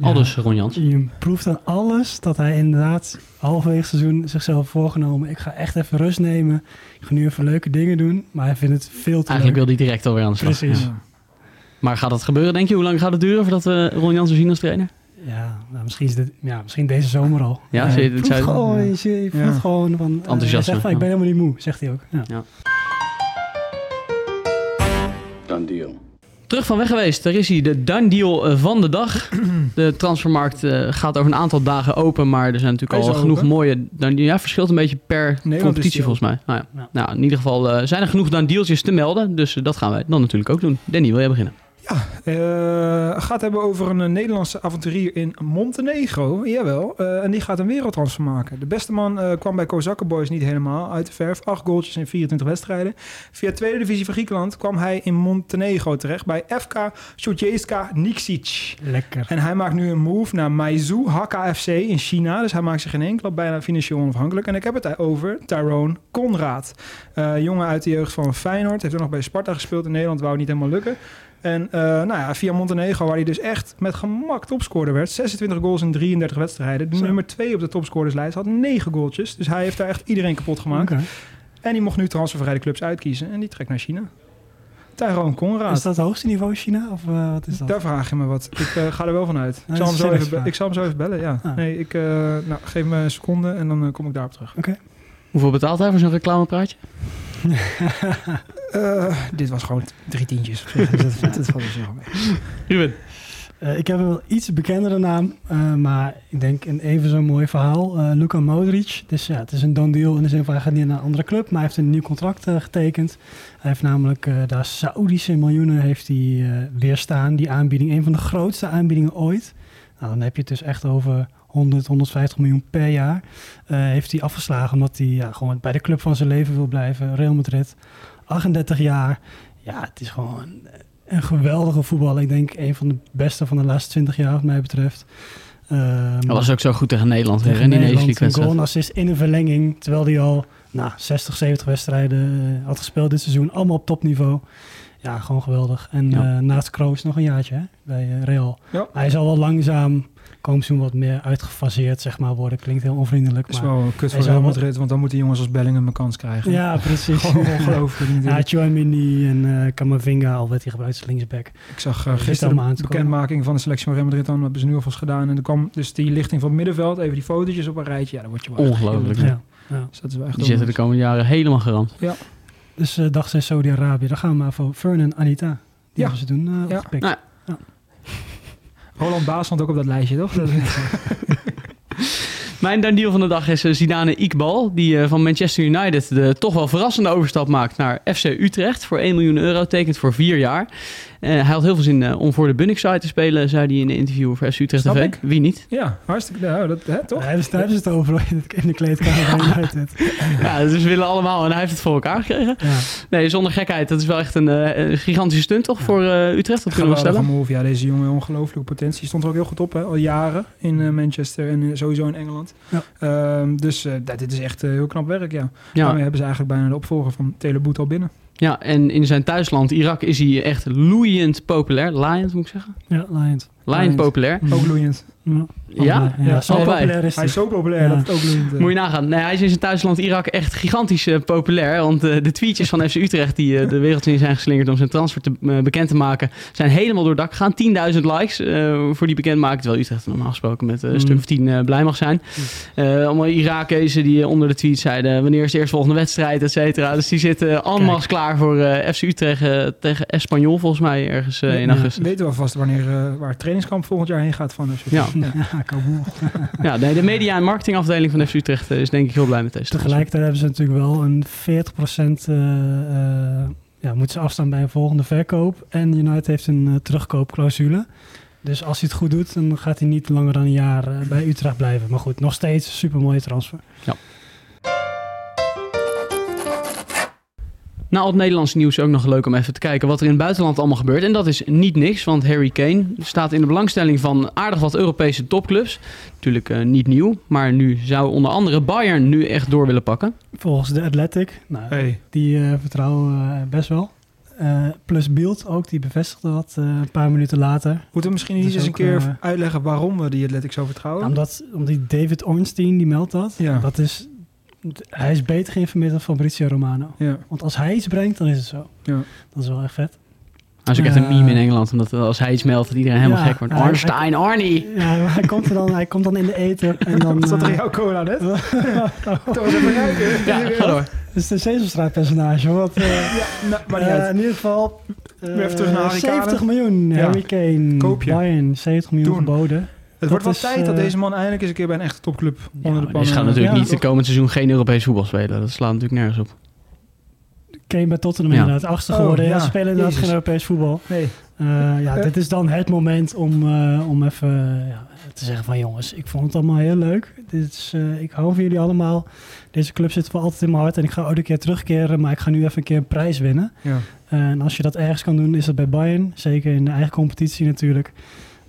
[SPEAKER 1] Al dus Ron Jans.
[SPEAKER 7] Je proeft aan alles dat hij inderdaad halverwege het seizoen zichzelf voorgenomen. Ik ga echt even rust nemen. Ik ga nu even leuke dingen doen. Maar hij vindt het veel te
[SPEAKER 1] Eigenlijk
[SPEAKER 7] leuk.
[SPEAKER 1] wil hij direct alweer aan de slag.
[SPEAKER 7] Precies.
[SPEAKER 1] Ja. Maar gaat dat gebeuren, denk je? Hoe lang gaat het duren voordat we Ron Jans zien als trainer?
[SPEAKER 7] Ja, nou, misschien, is dit, ja, misschien deze zomer al.
[SPEAKER 1] Ja, zie je-
[SPEAKER 7] proeft
[SPEAKER 1] zou je-
[SPEAKER 7] gewoon, je, zie- je voelt
[SPEAKER 8] Ja.
[SPEAKER 7] gewoon van... eh,
[SPEAKER 1] Enthousiasme,
[SPEAKER 7] hij zegt van, ik ben
[SPEAKER 1] ja.
[SPEAKER 7] helemaal niet moe, zegt hij ook. Ja.
[SPEAKER 1] Ja.
[SPEAKER 2] Done deal.
[SPEAKER 1] Terug van weg geweest. Daar is hij, de done deal eh, van de dag. De transfermarkt eh, gaat over een aantal dagen open, maar er zijn natuurlijk al genoeg
[SPEAKER 8] open.
[SPEAKER 1] mooie... Dan, ja, verschilt een beetje per competitie volgens mij. Nou, ja. Nou, in ieder geval eh, zijn er genoeg done dealtjes te melden, dus dat gaan wij dan natuurlijk ook doen. Danny, wil jij beginnen?
[SPEAKER 8] Eh, gaat hebben over een eh, Nederlandse avonturier in Montenegro. Jawel. eh, en die gaat een wereldtransfer maken. De beste man kwam bij Kozakken Boys niet helemaal uit de verf. Acht goaltjes in 24 wedstrijden. Via tweede divisie van Griekenland kwam hij in Montenegro terecht bij FK Sotjeska Niksic.
[SPEAKER 7] Lekker.
[SPEAKER 8] En hij maakt nu een move naar Maizu Hakka FC in China. Dus hij maakt zich in één klap bijna financieel onafhankelijk. En ik heb het over Tyrone Conrad. Jongen uit de jeugd van Feyenoord. Heeft ook nog bij Sparta gespeeld in Nederland. Wou niet helemaal lukken. En eh, nou ja, via Montenegro, waar hij dus echt met gemak topscorer werd. 26 goals in 33 wedstrijden. De
[SPEAKER 7] Zo.
[SPEAKER 8] nummer 2 op de topscorerslijst had 9 goaltjes. Dus hij heeft daar echt iedereen kapot gemaakt.
[SPEAKER 7] Oké.
[SPEAKER 8] En die mocht nu transfervrij de clubs uitkiezen. En die trekt naar China. Tyrone Conrad.
[SPEAKER 7] Is dat het hoogste niveau China? Of eh, wat is dat?
[SPEAKER 8] Daar vraag je me wat. Ik eh, ga er wel van uit. Ik
[SPEAKER 7] dat
[SPEAKER 8] zal, hem zo even, ik zal hem zo even bellen, ja.
[SPEAKER 7] Ah.
[SPEAKER 8] Nee, ik, eh, nou, geef me een seconde en dan kom ik daarop terug.
[SPEAKER 1] Hoeveel betaalt hij voor zo'n reclamepraatje?
[SPEAKER 8] Eh, dit was gewoon drie tientjes. dat, dat, dat valt dus wel mee.
[SPEAKER 1] Ruben.
[SPEAKER 7] Eh, ik heb een wel iets bekendere naam, eh, maar ik denk een even zo'n mooi verhaal. Eh Luka Modric. Dus ja, het is een done deal in de zin van hij gaat niet naar een andere club, maar hij heeft een nieuw contract getekend. Hij heeft namelijk eh, daar Saoedische miljoenen heeft hij weerstaan. Die aanbieding, een van de grootste aanbiedingen ooit. Nou, dan heb je het dus echt over 100, 150 miljoen per jaar. Eh, heeft hij afgeslagen omdat hij ja, gewoon bij de club van zijn leven wil blijven. Real Madrid, 38 jaar. Ja, het is gewoon een geweldige voetballer. Ik denk een van de beste van de laatste 20 jaar, wat mij betreft. Ehm,
[SPEAKER 1] Hij was ook zo goed tegen Nederland.
[SPEAKER 7] tegen
[SPEAKER 1] in
[SPEAKER 7] Nederland, een goal assist in een verlenging. Terwijl hij al nou, 60, 70 wedstrijden eh, had gespeeld dit seizoen. Allemaal op topniveau. Ja, gewoon geweldig. En
[SPEAKER 1] Ja.
[SPEAKER 7] eh, naast Kroos nog een jaartje hè, bij eh, Real.
[SPEAKER 8] Ja.
[SPEAKER 7] Hij zal wel langzaam komend seizoen wat meer uitgefaseerd zeg maar, worden. Klinkt heel onvriendelijk.
[SPEAKER 8] Dat is
[SPEAKER 7] maar...
[SPEAKER 8] wel kut voor Real
[SPEAKER 7] wel-
[SPEAKER 8] Madrid, want dan moeten jongens als Bellingham een kans krijgen.
[SPEAKER 7] Ja, precies.
[SPEAKER 8] Gewoon ongelooflijk
[SPEAKER 7] Ja. Chouamini en eh Camavinga, al werd hij gebruikt als linksback.
[SPEAKER 8] Ik zag uh, gisteren de bekendmaking van de selectie van Real Madrid. Dan hebben ze nu alvast gedaan. En er kwam dus die lichting van het middenveld. Even die fotootjes op een rijtje. Ja, dan word je wel
[SPEAKER 1] Ongelooflijk.
[SPEAKER 7] Ja. Ja.
[SPEAKER 8] Dus dat is wel echt
[SPEAKER 1] Die zitten de komende jaren helemaal gerand.
[SPEAKER 7] Dus uh, dacht ze Saudi-Arabië. Dan gaan we maar voor Fern en Anita. Die
[SPEAKER 8] Ja.
[SPEAKER 7] hebben ze toen uh,
[SPEAKER 8] Ja.
[SPEAKER 7] opgepikt.
[SPEAKER 1] Nou,
[SPEAKER 8] Roland Baas stond ook op dat lijstje, toch?
[SPEAKER 1] Mijn done deal van de dag is eh, Zidane Iqbal, die eh, van Manchester United de toch wel verrassende overstap maakt naar FC Utrecht voor 1 miljoen euro, tekent voor vier jaar. Eh, hij had heel veel zin om voor de Bunnik-site te spelen, zei hij in een interview voor FC Utrecht
[SPEAKER 8] Snap
[SPEAKER 1] TV.
[SPEAKER 8] ik.
[SPEAKER 1] Wie niet?
[SPEAKER 8] ja, hartstikke. Nou, dat, hè, toch?
[SPEAKER 7] Hebben ze het over in de, in de kleedkamer van United.
[SPEAKER 1] Ja, dus we willen allemaal en hij heeft het voor elkaar gekregen.
[SPEAKER 7] Ja.
[SPEAKER 1] Nee, zonder gekheid, dat is wel echt een, een gigantische stunt toch voor eh, Utrecht, dat kunnen we stellen.
[SPEAKER 8] move. Ja, deze jongen ongelooflijke potentie. Stond er ook heel goed op, hè? al jaren in eh, Manchester en sowieso in Engeland.
[SPEAKER 7] Ja.
[SPEAKER 8] Ehm, dus eh, dat- dit is echt eh, heel knap werk, ja.
[SPEAKER 1] Ja,
[SPEAKER 8] Daarmee hebben ze eigenlijk bijna de opvolger van Teleboet al binnen.
[SPEAKER 1] ja, en in zijn thuisland Irak is hij echt loeiend populair. Lions moet ik zeggen.
[SPEAKER 7] Ja, Lions.
[SPEAKER 1] Lion
[SPEAKER 8] Lions.
[SPEAKER 1] populair.
[SPEAKER 8] Ook loeiend.
[SPEAKER 7] Ja,
[SPEAKER 1] Ja?
[SPEAKER 7] zo populair is
[SPEAKER 8] Hij
[SPEAKER 7] hij.
[SPEAKER 8] is zo populair
[SPEAKER 7] Ja.
[SPEAKER 8] dat het ook loeiend is.
[SPEAKER 1] Moet je nagaan. Nee, hij is in zijn thuisland Irak echt gigantisch eh, populair. Want eh, de tweetjes van FC Utrecht die eh, de wereld in zijn geslingerd om zijn transfer te, eh, bekend te maken, zijn helemaal door het dak gegaan. 10.000 likes eh, voor die bekendmaking. Terwijl Utrecht normaal gesproken met eh, een
[SPEAKER 7] Mm.
[SPEAKER 1] stuk of 10 eh, blij mag zijn. Eh allemaal Irakezen die eh, onder de tweet zeiden wanneer is de eerstvolgende wedstrijd, et cetera. Dus die zitten allemaal
[SPEAKER 7] klaar
[SPEAKER 1] voor eh, FC Utrecht eh, tegen Espanyol volgens mij ergens eh, in
[SPEAKER 7] Ja.
[SPEAKER 1] augustus.
[SPEAKER 8] Weten we alvast wanneer, eh, waar het trainingskamp volgend jaar heen gaat van FC
[SPEAKER 1] Ja.
[SPEAKER 7] Ja.
[SPEAKER 1] Ja, nee, de media- en marketingafdeling van FC Utrecht eh, is denk ik heel blij met deze.
[SPEAKER 7] Tegelijkertijd hebben ze natuurlijk wel een 40% eh eh, ja, moeten ze afstaan bij een volgende verkoop. En United heeft een terugkoopclausule. Dus als hij het goed doet, dan gaat hij niet langer dan een jaar bij Utrecht blijven. Maar goed, nog steeds een super mooie transfer.
[SPEAKER 1] Na al het Nederlandse nieuws ook nog leuk om even te kijken wat er in het buitenland allemaal gebeurt. En dat is niet niks, want Harry Kane staat in de belangstelling van aardig wat Europese topclubs. Natuurlijk eh, niet nieuw, maar nu zou onder andere Bayern nu echt door willen pakken.
[SPEAKER 7] Volgens de Athletic, nou,
[SPEAKER 8] Hey.
[SPEAKER 7] die eh, vertrouwen eh, best wel. Eh, plus Beeld ook, die bevestigde dat eh, een paar minuten later.
[SPEAKER 8] Moeten we misschien niet
[SPEAKER 7] is
[SPEAKER 8] eens een keer uitleggen waarom we die Athletic zo vertrouwen?
[SPEAKER 7] Ja, omdat, omdat die David Ornstein, die meldt dat.
[SPEAKER 8] Ja.
[SPEAKER 7] dat is, hij is beter geïnformeerd dan Fabrizio Romano.
[SPEAKER 8] Ja,
[SPEAKER 7] Want als hij iets brengt, dan is het zo.
[SPEAKER 8] ja.
[SPEAKER 7] Dat is wel echt vet.
[SPEAKER 1] Hij is ook echt een
[SPEAKER 7] Eh,
[SPEAKER 1] meme in Engeland. Omdat als hij iets meldt, dat iedereen helemaal
[SPEAKER 7] Ja,
[SPEAKER 1] gek wordt. Arnstein, Arnie.
[SPEAKER 7] Ja, hij komt, er dan, hij komt dan in de eten en dan...
[SPEAKER 8] Was dat er
[SPEAKER 7] eh,
[SPEAKER 8] jouw cola net? Toch eens even kijken.
[SPEAKER 1] Ja, ga door.
[SPEAKER 7] Het is een Sesamstraat personage. Wat, eh,
[SPEAKER 8] Ja, nou, maar niet
[SPEAKER 7] eh,
[SPEAKER 8] uit.
[SPEAKER 7] in ieder geval... eh,
[SPEAKER 8] terug naar Harry Kane.
[SPEAKER 7] 70 miljoen.
[SPEAKER 8] Ja.
[SPEAKER 7] Harry Kane,
[SPEAKER 8] Koop je.
[SPEAKER 7] Bayern, 70 miljoen
[SPEAKER 8] Doen.
[SPEAKER 7] geboden.
[SPEAKER 8] Het wordt wel
[SPEAKER 7] is,
[SPEAKER 8] tijd dat
[SPEAKER 7] eh,
[SPEAKER 8] deze man eindelijk eens een keer bij een echte topclub onder de pannen...
[SPEAKER 1] deze gaan natuurlijk
[SPEAKER 7] Ja,
[SPEAKER 1] niet de komend seizoen geen Europees voetbal spelen. Dat slaat natuurlijk nergens op.
[SPEAKER 7] Kane bij Tottenham
[SPEAKER 1] Ja.
[SPEAKER 7] inderdaad. Achtste
[SPEAKER 8] Oh,
[SPEAKER 7] geworden. ja,
[SPEAKER 8] ja.
[SPEAKER 7] ze spelen inderdaad
[SPEAKER 8] Jezus.
[SPEAKER 7] geen Europees voetbal.
[SPEAKER 8] Nee.
[SPEAKER 7] Eh, ja,
[SPEAKER 8] Eh.
[SPEAKER 7] dit is dan het moment om, om even ja, te zeggen van jongens, ik vond het allemaal heel leuk. Dit is, ik hou van jullie allemaal. Deze club zit voor altijd in mijn hart en ik ga ook een keer terugkeren, maar ik ga nu even een keer een prijs winnen.
[SPEAKER 8] Ja.
[SPEAKER 7] en als je dat ergens kan doen, is dat bij Bayern. Zeker in de eigen competitie natuurlijk.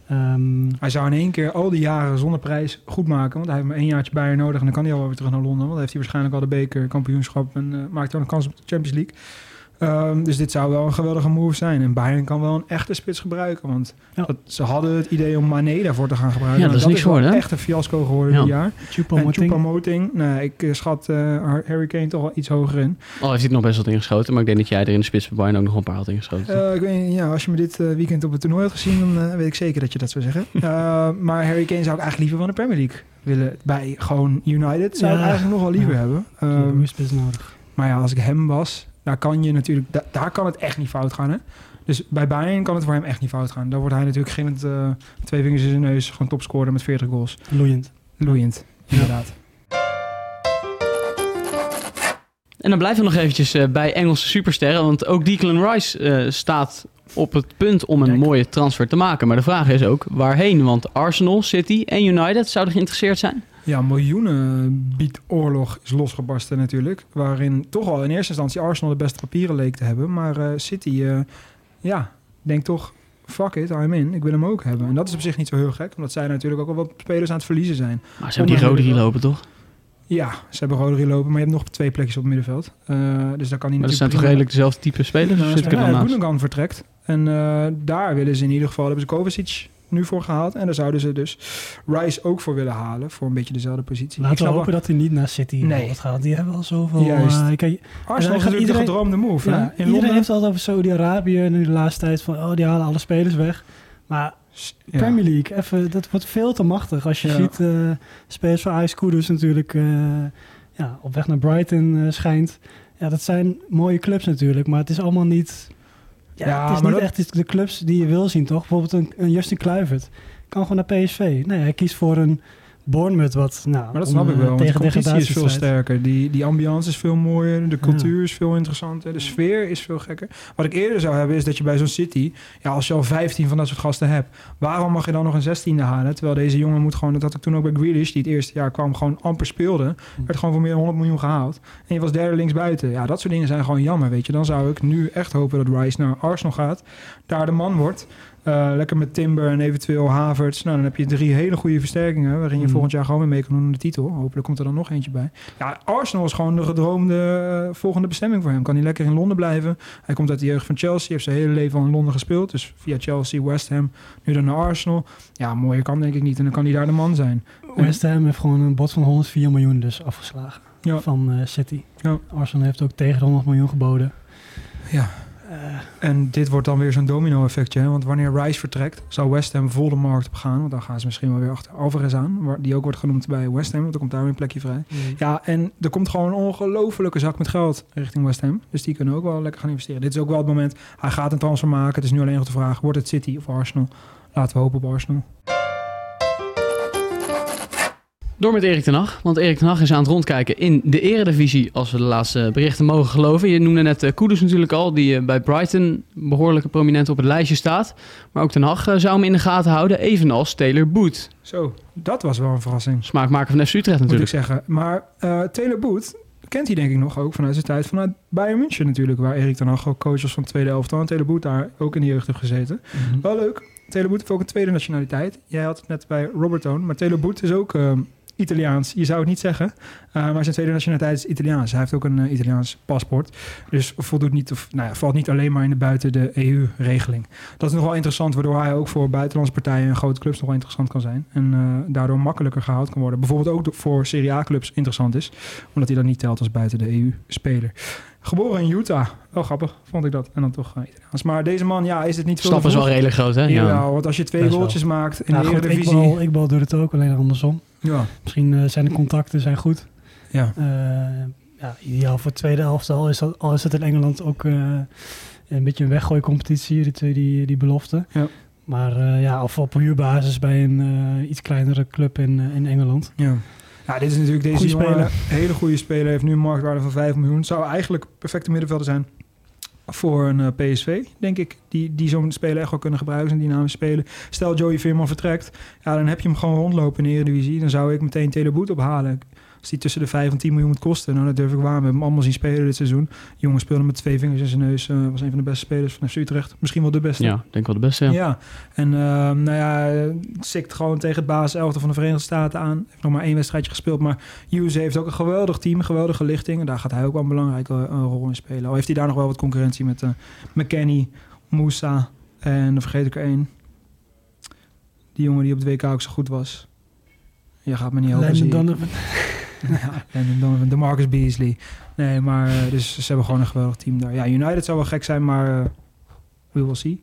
[SPEAKER 7] Ehm,
[SPEAKER 8] Hij zou in één keer al die jaren zonder prijs goed maken. Want hij heeft maar één jaartje bij nodig. En dan kan hij al wel weer terug naar Londen. Want dan heeft hij waarschijnlijk al de beker, kampioenschap. En eh, maakt dan een kans op de Champions League. Ehm, dus dit zou wel een geweldige move zijn. En Bayern kan wel een echte spits gebruiken. Want
[SPEAKER 7] Ja.
[SPEAKER 8] dat, ze hadden het idee om Mané daarvoor te gaan gebruiken.
[SPEAKER 1] Ja, dat is niks geworden, hè?
[SPEAKER 8] echt een fiasco geworden
[SPEAKER 1] Ja.
[SPEAKER 8] dit jaar.
[SPEAKER 7] Choupo-Moting,
[SPEAKER 8] nou, ik eh, schat eh, Harry Kane toch wel iets hoger in.
[SPEAKER 1] Al heeft hij nog best wat ingeschoten. Maar ik denk dat jij er in de spits bij Bayern ook nog een paar had ingeschoten.
[SPEAKER 8] Eh, ik weet, ja, als je me dit weekend op het toernooi had gezien, dan weet ik zeker dat je dat zou zeggen. Eh, maar Harry Kane zou ik eigenlijk liever van de Premier League willen. Bij gewoon United zou ik eigenlijk nog wel liever
[SPEAKER 7] Ja.
[SPEAKER 8] hebben.
[SPEAKER 7] spits nodig.
[SPEAKER 8] maar ja, als ik hem was, daar kan je natuurlijk, da- daar kan het echt niet fout gaan. Hè? Dus bij Bayern kan het voor hem echt niet fout gaan. Daar wordt hij natuurlijk gillend eh twee vingers in zijn neus, gewoon topscorer met 40 goals.
[SPEAKER 7] Loeiend.
[SPEAKER 8] Loeiend, inderdaad.
[SPEAKER 1] En dan blijven we nog eventjes eh, bij Engelse supersterren. Want ook Declan Rice eh, staat op het punt om een mooie transfer te maken. Maar de vraag is ook waarheen? Want Arsenal, City en United zouden geïnteresseerd zijn.
[SPEAKER 8] Ja, miljoenen biedoorlog is losgebarsten natuurlijk. Waarin toch al in eerste instantie Arsenal de beste papieren leek te hebben. Maar eh, City, eh, ja, denkt toch, fuck it, I'm in. Ik wil hem ook hebben. En dat is op zich niet zo heel gek. Omdat zij natuurlijk ook al wat spelers aan het verliezen zijn.
[SPEAKER 1] Maar ze hebben die rode lopen, toch?
[SPEAKER 8] Ja, ze hebben Rodri lopen, maar je hebt nog twee plekjes op het middenveld. Eh, dus daar kan hij
[SPEAKER 1] Maar dat zijn
[SPEAKER 8] natuurlijk...
[SPEAKER 1] toch redelijk dezelfde type spelers?
[SPEAKER 8] Nou,
[SPEAKER 1] zit ik er
[SPEAKER 8] ja,
[SPEAKER 1] naast?
[SPEAKER 8] Gundogan vertrekt. En daar willen ze in ieder geval, hebben ze Kovacic nu voor gehaald. En daar zouden ze dus Rice ook voor willen halen. Voor een beetje dezelfde positie.
[SPEAKER 7] Laten we hopen
[SPEAKER 8] wel-
[SPEAKER 7] dat hij niet naar City
[SPEAKER 8] Nee.
[SPEAKER 7] gaat. Die hebben al zoveel...
[SPEAKER 8] Juist.
[SPEAKER 7] eh, kijk,
[SPEAKER 8] Arsenal is
[SPEAKER 7] gaat
[SPEAKER 8] natuurlijk
[SPEAKER 7] iedereen-
[SPEAKER 8] de gedroomde move.
[SPEAKER 7] Ja,
[SPEAKER 8] hè? In
[SPEAKER 7] iedereen
[SPEAKER 8] Londen.
[SPEAKER 7] heeft het altijd over Saudi-Arabië nu de laatste tijd van, oh, die halen alle spelers weg. Maar
[SPEAKER 8] Ja.
[SPEAKER 7] Premier League, even, dat wordt veel te machtig. Als je
[SPEAKER 8] Ja.
[SPEAKER 7] ziet, eh spelers van Ice Kudus natuurlijk eh, ja, op weg naar Brighton eh, schijnt. Ja, dat zijn mooie clubs natuurlijk, maar het is allemaal niet... Ja,
[SPEAKER 8] Ja,
[SPEAKER 7] het is niet
[SPEAKER 8] dat-
[SPEAKER 7] echt de clubs die je wil zien, toch? Bijvoorbeeld een, een Justin Kluivert kan gewoon naar PSV. Nee, hij kiest voor een Bournemouth wat, nou...
[SPEAKER 8] Maar dat
[SPEAKER 7] om,
[SPEAKER 8] snap ik
[SPEAKER 7] eh,
[SPEAKER 8] wel, want de competitie is veel sterker. Die, die ambiance is veel mooier, de cultuur is veel interessanter, de sfeer is veel gekker. Wat ik eerder zou hebben is dat je bij zo'n City, ja, als je al 15 van dat soort gasten hebt, waarom mag je dan nog een 16e halen? Terwijl deze jongen moet gewoon, dat had ik toen ook bij Grealish, die het eerste jaar kwam, gewoon amper speelde, werd gewoon voor meer dan 100 miljoen gehaald. En je was derde linksbuiten. Ja, dat soort dingen zijn gewoon jammer, weet je. Dan zou ik nu echt hopen dat Rice naar Arsenal gaat, daar de man wordt. Eh, lekker met Timber en eventueel Havertz. Nou, dan heb je drie hele goede versterkingen... waarin je
[SPEAKER 7] Mhm.
[SPEAKER 8] volgend jaar gewoon weer mee kan doen in de titel. Hopelijk komt er dan nog eentje bij. Ja, Arsenal is gewoon de gedroomde eh, volgende bestemming voor hem. Kan hij lekker in Londen blijven. Hij komt uit de jeugd van Chelsea. Heeft zijn hele leven al in Londen gespeeld. Dus via Chelsea, West Ham, nu dan naar Arsenal. Ja, mooier kan denk ik niet. En dan kan hij daar de man zijn.
[SPEAKER 7] West Ham heeft gewoon een bod van 104 miljoen dus afgeslagen
[SPEAKER 8] Ja.
[SPEAKER 7] van eh, City.
[SPEAKER 8] Ja.
[SPEAKER 7] Arsenal heeft ook tegen de 100 miljoen geboden.
[SPEAKER 8] Ja. En dit wordt dan weer zo'n domino-effectje. Want wanneer Rice vertrekt, zal West Ham vol de markt op gaan. Want dan gaan ze misschien wel weer achter Alvarez aan. Die ook wordt genoemd bij West Ham. Want dan komt daar weer een plekje vrij. Ja, en er komt gewoon een ongelofelijke zak met geld richting West Ham. Dus die kunnen ook wel lekker gaan investeren. Dit is ook wel het moment. Hij gaat een transfer maken. Het is nu alleen nog de vraag: wordt het City of Arsenal? Laten we hopen op Arsenal.
[SPEAKER 1] Door met Erik ten Hag. Want Erik ten Hag is aan het rondkijken in de eredivisie, als we de laatste berichten mogen geloven. Je noemde net uh, Kudus natuurlijk al, die uh, bij Brighton behoorlijk prominent op het lijstje staat. Maar ook ten Hag uh, zou hem in de gaten houden, evenals Taylor Boot.
[SPEAKER 8] Zo, dat was wel een verrassing.
[SPEAKER 1] Smaakmaker van FC Utrecht
[SPEAKER 8] Moet
[SPEAKER 1] natuurlijk.
[SPEAKER 8] ik zeggen. Maar uh, Taylor Boot kent hij denk ik nog ook vanuit zijn tijd vanuit Bayern München natuurlijk. Waar Erik ten Hag ook coach was van de tweede elftal. En Taylor Boot daar ook in de jeugd heeft gezeten. Mm -hmm. Wel leuk. Taylor Boot heeft ook een tweede nationaliteit. Jij had het net bij Robertone. Maar Taylor Boot is ook... Uh, Italiaans. Je zou het niet zeggen, uh, maar zijn tweede nationaliteit is Italiaans. Hij heeft ook een uh, Italiaans paspoort. Dus voldoet niet, of, nou ja, valt niet alleen maar in de buiten de EU-regeling. Dat is nog wel interessant, waardoor hij ook voor buitenlandse partijen en grote clubs nog wel interessant kan zijn. En uh, daardoor makkelijker gehaald kan worden. Bijvoorbeeld ook voor Serie A-clubs interessant is, omdat hij dan niet telt als buiten de EU-speler. Geboren in Utah. Wel grappig, vond ik dat. En dan toch uh, Italiaans. Maar deze man, ja, is het niet veel
[SPEAKER 1] Stap is wel redelijk groot, hè?
[SPEAKER 8] Ja, ja. want als je twee goaltjes maakt in
[SPEAKER 7] ja,
[SPEAKER 8] de
[SPEAKER 7] goed,
[SPEAKER 8] Eredivisie...
[SPEAKER 7] Iqbal, Iqbal doet het ook, alleen andersom.
[SPEAKER 8] Ja.
[SPEAKER 7] Misschien uh, zijn de contacten zijn goed.
[SPEAKER 8] Ja.
[SPEAKER 7] Uh, ja, ideaal voor het tweede elftal is dat, al is het in Engeland ook uh, een beetje een weggooicompetitie, die twee die, die belofte.
[SPEAKER 8] Ja.
[SPEAKER 7] Maar ja, of op huurbasis bij een iets kleinere club in, in Engeland.
[SPEAKER 8] Ja. Ja, dit is natuurlijk deze
[SPEAKER 7] Goeie
[SPEAKER 8] jongen,
[SPEAKER 7] speler.
[SPEAKER 8] hele goede speler. Heeft nu een marktwaarde van 5 miljoen. Zou eigenlijk perfecte middenvelder zijn voor een uh, PSV, denk ik. Die, die zo'n speler echt wel kunnen gebruiken en dynamisch spelen. Stel Joey Veerman vertrekt, ja, dan heb je hem gewoon rondlopen in de Eredivisie. Dan zou ik meteen Teleboet ophalen. Als die tussen de 5 en 10 miljoen moet kosten, nou, dat durf ik waar. We hebben hem allemaal zien spelen dit seizoen. jongen speelde met twee vingers in zijn neus. Uh, was een van de beste spelers van FC Utrecht. Misschien wel de beste.
[SPEAKER 1] Ja, denk wel de beste, ja.
[SPEAKER 8] ja. En uh, nou ja, sikt gewoon tegen het basiselfte van de Verenigde Staten aan. Heeft nog maar één wedstrijdje gespeeld. Maar USA heeft ook een geweldig team, geweldige lichting. En daar gaat hij ook wel een belangrijke uh, rol in spelen. Al heeft hij daar nog wel wat concurrentie met uh, McKenny, Moussa en dan vergeet ik er één. Die jongen die op het WK ook zo goed was. Je gaat me niet helpen.
[SPEAKER 7] Donovan.
[SPEAKER 8] Ja, en de Marcus Beasley. Nee, maar uh, dus ze hebben gewoon een geweldig team daar. Ja, United zou wel gek zijn, maar uh, we will see.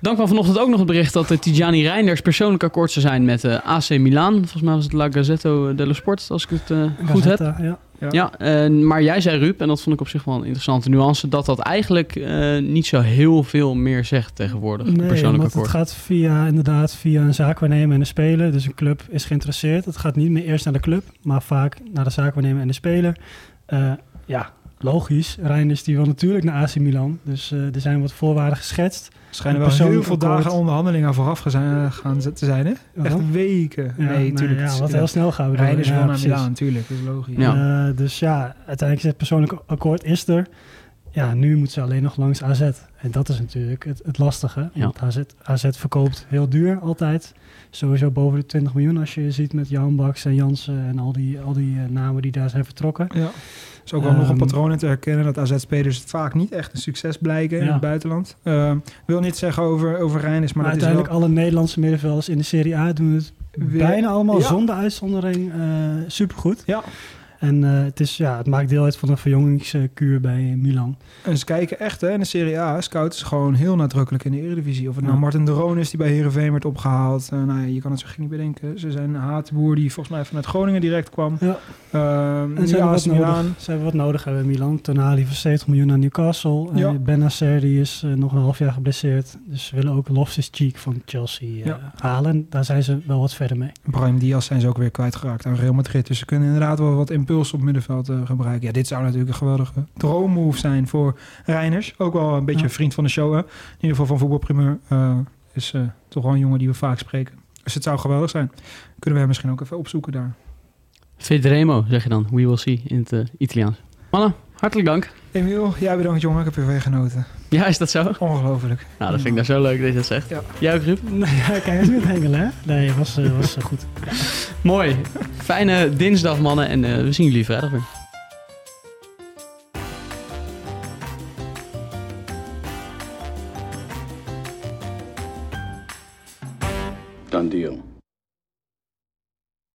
[SPEAKER 1] Dan kwam vanochtend ook nog het bericht dat Tijani Reinders persoonlijk akkoord zou zijn met uh, AC Milan. Volgens mij was het La Gazzetto dello Sport, als ik het goed heb.
[SPEAKER 7] Ja,
[SPEAKER 1] ja. ja maar jij zei Ruud, en dat vond ik op zich wel een interessante nuance, dat dat eigenlijk niet zo heel veel meer zegt tegenwoordig.
[SPEAKER 7] Nee,
[SPEAKER 1] persoonlijk
[SPEAKER 7] want
[SPEAKER 1] akkoord.
[SPEAKER 7] het gaat via, inderdaad via een zaakwaarnemer en de speler. Dus een club is geïnteresseerd. Het gaat niet meer eerst naar de club, maar vaak naar de zaakwaarnemer en de speler. ja, logisch. Reinders die wil natuurlijk naar AC Milan. Dus uh, er zijn wat voorwaarden geschetst.
[SPEAKER 8] Schijnen wel heel veel dagen onderhandelingen vooraf gaan, gaan te zijn, hè? Echt
[SPEAKER 7] Waarom?
[SPEAKER 8] weken.
[SPEAKER 7] Ja,
[SPEAKER 8] nee, natuurlijk.
[SPEAKER 7] Ja, wat heel snel gaan we
[SPEAKER 8] Reinders
[SPEAKER 7] ja,
[SPEAKER 8] wel naar
[SPEAKER 7] precies.
[SPEAKER 8] Milaan, natuurlijk. Dat is logisch.
[SPEAKER 1] Ja.
[SPEAKER 7] Uh, dus ja, uiteindelijk is het persoonlijk akkoord is er. Ja, nu moet ze alleen nog langs AZ. En dat is natuurlijk het, het lastige.
[SPEAKER 1] Ja.
[SPEAKER 7] Want AZ, AZ verkoopt heel duur altijd. Sowieso boven de 20 miljoen als je ziet met Jan Baks en Jansen en al die, al die uh, namen die daar zijn vertrokken.
[SPEAKER 8] Ja. is ook wel um, nog een patroon in te herkennen dat AZ-spelers vaak niet echt een succes blijken ja. in het buitenland. Uh, wil niet zeggen over, over Reinders, maar,
[SPEAKER 7] maar
[SPEAKER 8] dat
[SPEAKER 7] uiteindelijk
[SPEAKER 8] is wel...
[SPEAKER 7] alle Nederlandse middenvelders in de Serie A doen het
[SPEAKER 8] Weer,
[SPEAKER 7] bijna allemaal
[SPEAKER 8] ja.
[SPEAKER 7] zonder uitzondering uh, supergoed.
[SPEAKER 8] Ja.
[SPEAKER 7] En uh, het, is, ja, het maakt deel uit van een verjongingskuur bij Milan.
[SPEAKER 8] En ze kijken echt hè, in de Serie A. Scouten ze gewoon heel nadrukkelijk in de Eredivisie. Of het nou Martin de Roon is die bij Heerenveen werd opgehaald. Uh, nou ja, je kan het zo gek niet bedenken. Ze zijn een Hatenboer die volgens mij vanuit Groningen direct kwam.
[SPEAKER 7] Ja.
[SPEAKER 8] Uh,
[SPEAKER 7] en ze hebben, wat nodig, ze hebben wat nodig hebben in Milan. Tonali voor 70 miljoen naar Newcastle.
[SPEAKER 8] Ja.
[SPEAKER 7] Uh, Benacer die is nog een half jaar geblesseerd. Dus ze willen ook Loftus-Cheek van Chelsea
[SPEAKER 8] Ja.
[SPEAKER 7] halen. Daar zijn ze wel wat verder mee.
[SPEAKER 8] Brahim Diaz zijn ze ook weer kwijtgeraakt aan Real Madrid. Dus ze kunnen inderdaad wel wat impuls op middenveld uh, gebruiken. Ja, dit zou natuurlijk een geweldige droommove zijn voor Reiners. Ook wel een beetje een vriend van de show. Hè? In ieder geval van voetbalprimeur. Uh, is uh, toch wel een jongen die we vaak spreken. Dus het zou geweldig zijn. Kunnen we hem misschien ook even opzoeken daar.
[SPEAKER 1] Vedremo, zeg je dan. We will see in het uh, Italiaans. Mannen, hartelijk dank.
[SPEAKER 8] Emiel, jij bedankt jongen. Ik heb er weer genoten.
[SPEAKER 1] Ja, is dat zo?
[SPEAKER 8] Ongelooflijk.
[SPEAKER 1] Nou, dat vind ik nou zo leuk dat je dat zegt.
[SPEAKER 8] Ja.
[SPEAKER 1] Jij ook, Ruud?
[SPEAKER 7] Nee, ja, kijk eens met hengelen, hè? Nee, was, uh, was uh, goed. Ja.
[SPEAKER 1] Mooi. Fijne dinsdag, mannen. En uh, we zien jullie vrijdag weer.
[SPEAKER 2] Done deal.